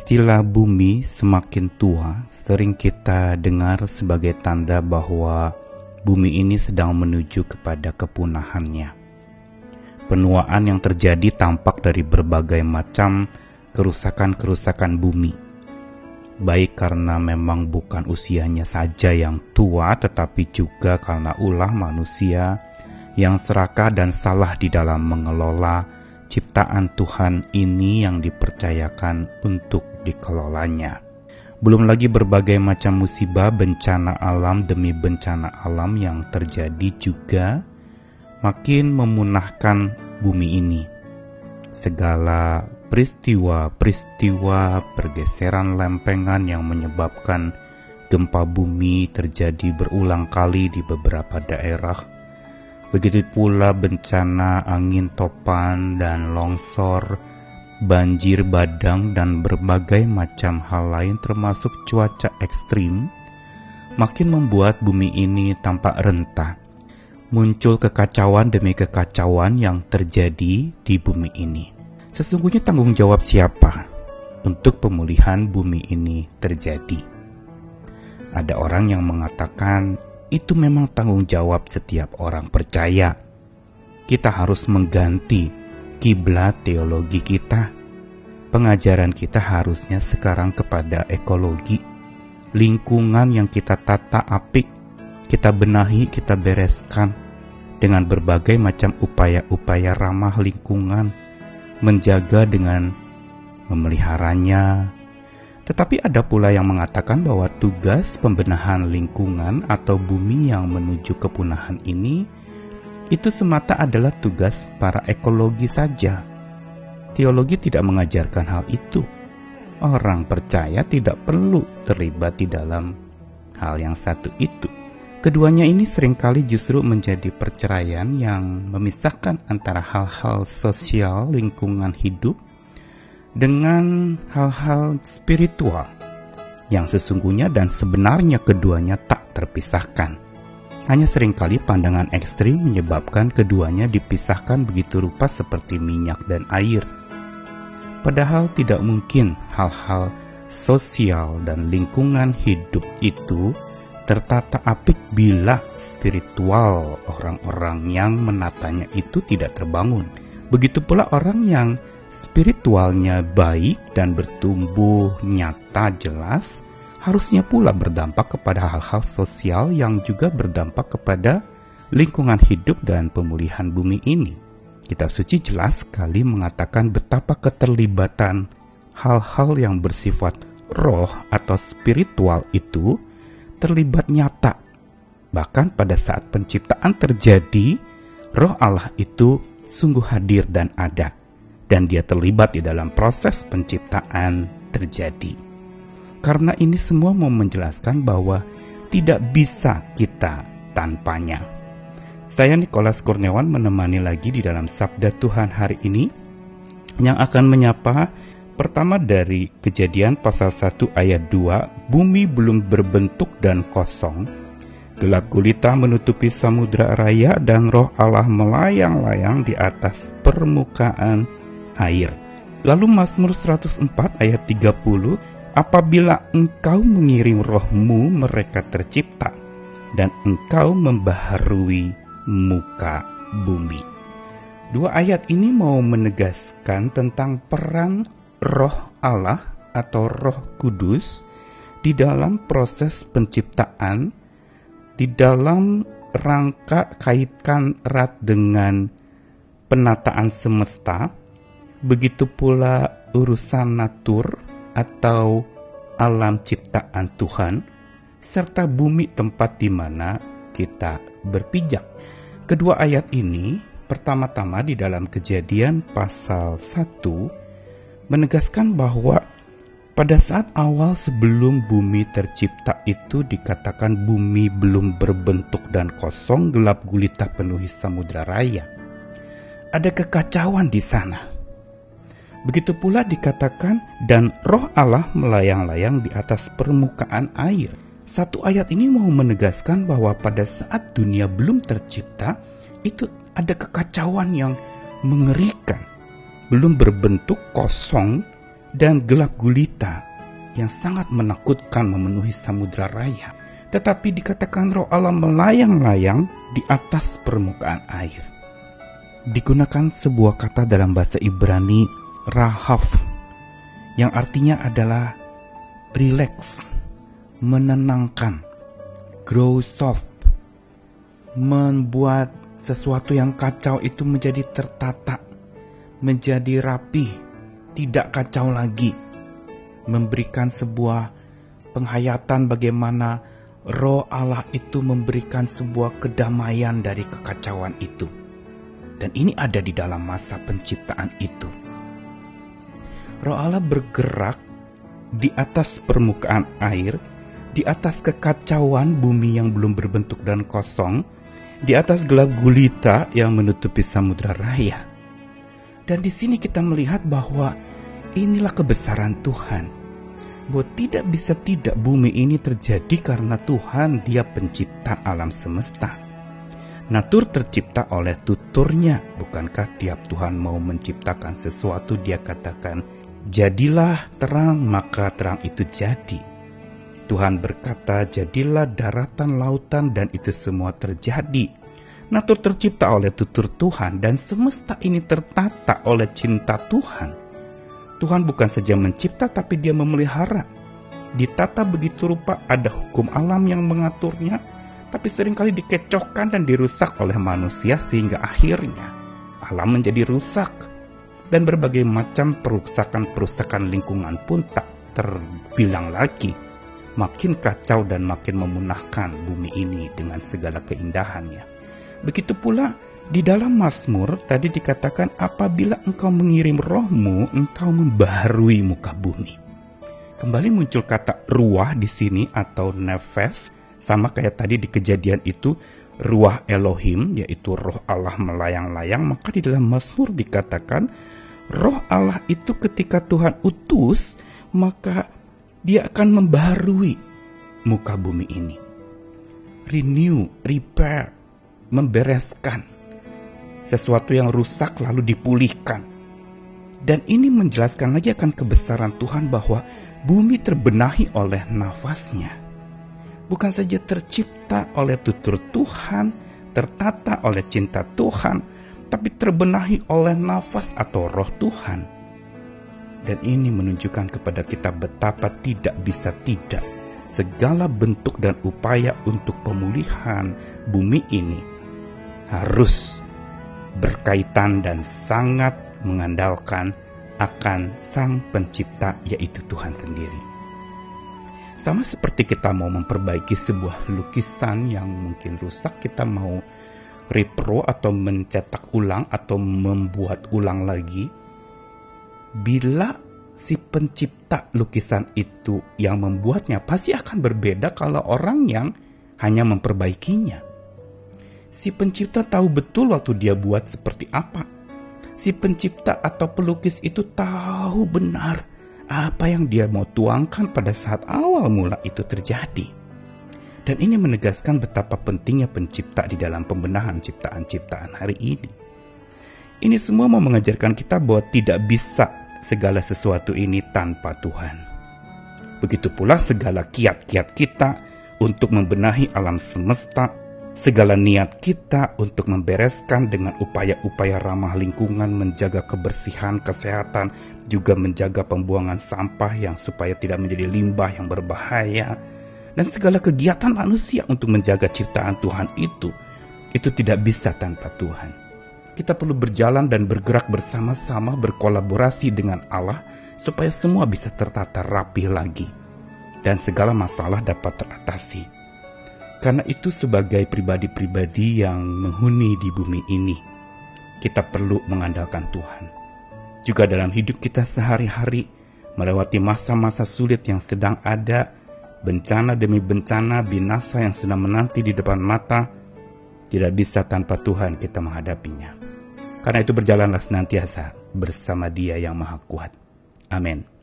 Istilah bumi semakin tua sering kita dengar sebagai tanda bahwa bumi ini sedang menuju kepada kepunahannya. Penuaan yang terjadi tampak dari berbagai macam kerusakan-kerusakan bumi. Baik karena memang bukan usianya saja yang tua, tetapi juga karena ulah manusia yang serakah dan salah di dalam mengelola ciptaan Tuhan ini yang dipercayakan untuk dikelolanya. Belum lagi berbagai macam musibah bencana alam demi bencana alam yang terjadi juga makin memunahkan bumi ini. Segala peristiwa-peristiwa pergeseran lempengan yang menyebabkan gempa bumi terjadi berulang kali di beberapa daerah. Begitu pula bencana angin topan dan longsor banjir badang, dan berbagai macam hal lain termasuk cuaca ekstrim, makin membuat bumi ini tampak rentah. Muncul kekacauan demi kekacauan yang terjadi di bumi ini. Sesungguhnya tanggung jawab siapa untuk pemulihan bumi ini terjadi? Ada orang yang mengatakan itu memang tanggung jawab setiap orang percaya. Kita harus mengganti kiblat teologi kita. Pengajaran kita harusnya sekarang kepada ekologi, lingkungan yang kita tata apik, kita benahi, kita bereskan dengan berbagai macam upaya-upaya ramah lingkungan, menjaga dengan memeliharanya. Tetapi ada pula yang mengatakan bahwa tugas pembenahan lingkungan atau bumi yang menuju kepunahan ini itu semata adalah tugas para ekologi saja. Teologi tidak mengajarkan hal itu. Orang percaya tidak perlu terlibat di dalam hal yang satu itu. Keduanya ini sering kali justru menjadi perceraian yang memisahkan antara hal-hal sosial lingkungan hidup dengan hal-hal spiritual yang sesungguhnya dan sebenarnya keduanya tak terpisahkan. Hanya sering kali pandangan ekstrim menyebabkan keduanya dipisahkan begitu rupa seperti minyak dan air. Padahal tidak mungkin hal-hal sosial dan lingkungan hidup itu tertata apik bila spiritual orang-orang yang menatanya itu tidak terbangun. Begitu pula orang yang spiritualnya baik dan bertumbuh nyata jelas, harusnya pula berdampak kepada hal-hal sosial yang juga berdampak kepada lingkungan hidup dan pemulihan bumi ini. Kitab suci jelas sekali mengatakan betapa keterlibatan hal-hal yang bersifat roh atau spiritual itu terlibat nyata. Bahkan pada saat penciptaan terjadi, roh Allah itu sungguh hadir dan ada, dan dia terlibat di dalam proses penciptaan terjadi. Karena ini semua mau menjelaskan bahwa tidak bisa kita tanpanya. Saya Nikolas Kurniawan menemani lagi di dalam Sabda Tuhan hari ini yang akan menyapa pertama dari kejadian pasal 1 ayat 2, bumi belum berbentuk dan kosong, gelap gulita menutupi samudra raya dan roh Allah melayang-layang di atas permukaan air. Lalu Mazmur 104 ayat 30 Apabila engkau mengirim rohmu mereka tercipta dan engkau membaharui muka bumi. Dua ayat ini mau menegaskan tentang peran roh Allah atau roh kudus di dalam proses penciptaan, di dalam rangka kaitkan erat dengan penataan semesta, begitu pula urusan natur atau alam ciptaan Tuhan, serta bumi tempat di mana kita berpijak. Kedua ayat ini pertama-tama di dalam kejadian pasal 1 menegaskan bahwa pada saat awal sebelum bumi tercipta itu dikatakan bumi belum berbentuk dan kosong gelap gulita penuhi samudra raya. Ada kekacauan di sana. Begitu pula dikatakan dan roh Allah melayang-layang di atas permukaan air. Satu ayat ini mau menegaskan bahwa pada saat dunia belum tercipta, itu ada kekacauan yang mengerikan. Belum berbentuk kosong, dan gelap gulita yang sangat menakutkan memenuhi samudra raya. Tetapi dikatakan roh Allah melayang-layang di atas permukaan air. Digunakan sebuah kata dalam bahasa Ibrani rahaf yang artinya adalah relax, menenangkan, grow soft, membuat sesuatu yang kacau itu menjadi tertata, menjadi rapi, tidak kacau lagi, memberikan sebuah penghayatan bagaimana roh Allah itu memberikan sebuah kedamaian dari kekacauan itu. Dan ini ada di dalam masa penciptaan itu. Roh Allah bergerak di atas permukaan air, di atas kekacauan bumi yang belum berbentuk dan kosong, di atas gelap gulita yang menutupi samudra raya. Dan di sini kita melihat bahwa inilah kebesaran Tuhan bahwa tidak bisa tidak bumi ini terjadi karena Tuhan dia pencipta alam semesta. Natur tercipta oleh tuturnya, bukankah tiap Tuhan mau menciptakan sesuatu dia katakan, jadilah terang maka terang itu jadi. Tuhan berkata, jadilah daratan, lautan dan itu semua terjadi. Natur tercipta oleh tutur Tuhan dan semesta ini tertata oleh cinta Tuhan. Tuhan bukan saja mencipta tapi dia memelihara. Ditata begitu rupa ada hukum alam yang mengaturnya, tapi sering kali dikecohkan dan dirusak oleh manusia sehingga akhirnya alam menjadi rusak. Dan berbagai macam perusakan-perusakan lingkungan pun tak terbilang lagi. Makin kacau dan makin memunahkan bumi ini dengan segala keindahannya. Begitu pula di dalam Mazmur tadi dikatakan apabila engkau mengirim rohmu, engkau membaharui muka bumi. Kembali muncul kata ruah di sini atau nefes, sama kayak tadi di kejadian itu, ruah Elohim, yaitu roh Allah melayang-layang, maka di dalam Mazmur dikatakan, roh Allah itu ketika Tuhan utus, maka dia akan membaharui muka bumi ini. Renew, repair, membereskan sesuatu yang rusak lalu dipulihkan. Dan ini menjelaskan lagi akan kebesaran Tuhan bahwa bumi terbenahi oleh nafasnya. Bukan saja tercipta oleh tutur Tuhan, tertata oleh cinta Tuhan, tapi terbenahi oleh nafas atau roh Tuhan. Dan ini menunjukkan kepada kita betapa tidak bisa tidak segala bentuk dan upaya untuk pemulihan bumi ini harus berkaitan dan sangat mengandalkan akan Sang Pencipta, yaitu Tuhan sendiri. Sama seperti kita mau memperbaiki sebuah lukisan yang mungkin rusak, kita mau repro atau mencetak ulang atau membuat ulang lagi. Bila si pencipta lukisan itu yang membuatnya pasti akan berbeda kalau orang yang hanya memperbaikinya. Si pencipta tahu betul waktu dia buat seperti apa. Si pencipta atau pelukis itu tahu benar apa yang dia mau tuangkan pada saat awal mula itu terjadi. Dan ini menegaskan betapa pentingnya pencipta di dalam pembenahan ciptaan-ciptaan hari ini. Ini semua mau mengajarkan kita bahwa tidak bisa segala sesuatu ini tanpa Tuhan. Begitu pula segala kiat-kiat kita untuk membenahi alam semesta segala niat kita untuk membereskan dengan upaya-upaya ramah lingkungan, menjaga kebersihan, kesehatan, juga menjaga pembuangan sampah yang supaya tidak menjadi limbah yang berbahaya, dan segala kegiatan manusia untuk menjaga ciptaan Tuhan itu, itu tidak bisa tanpa Tuhan. Kita perlu berjalan dan bergerak bersama-sama berkolaborasi dengan Allah supaya semua bisa tertata rapi lagi dan segala masalah dapat teratasi. Karena itu sebagai pribadi-pribadi yang menghuni di bumi ini, kita perlu mengandalkan Tuhan. Juga dalam hidup kita sehari-hari, melewati masa-masa sulit yang sedang ada, bencana demi bencana, binasa yang sedang menanti di depan mata, tidak bisa tanpa Tuhan kita menghadapinya. Karena itu berjalanlah senantiasa bersama dia yang maha kuat. Amin.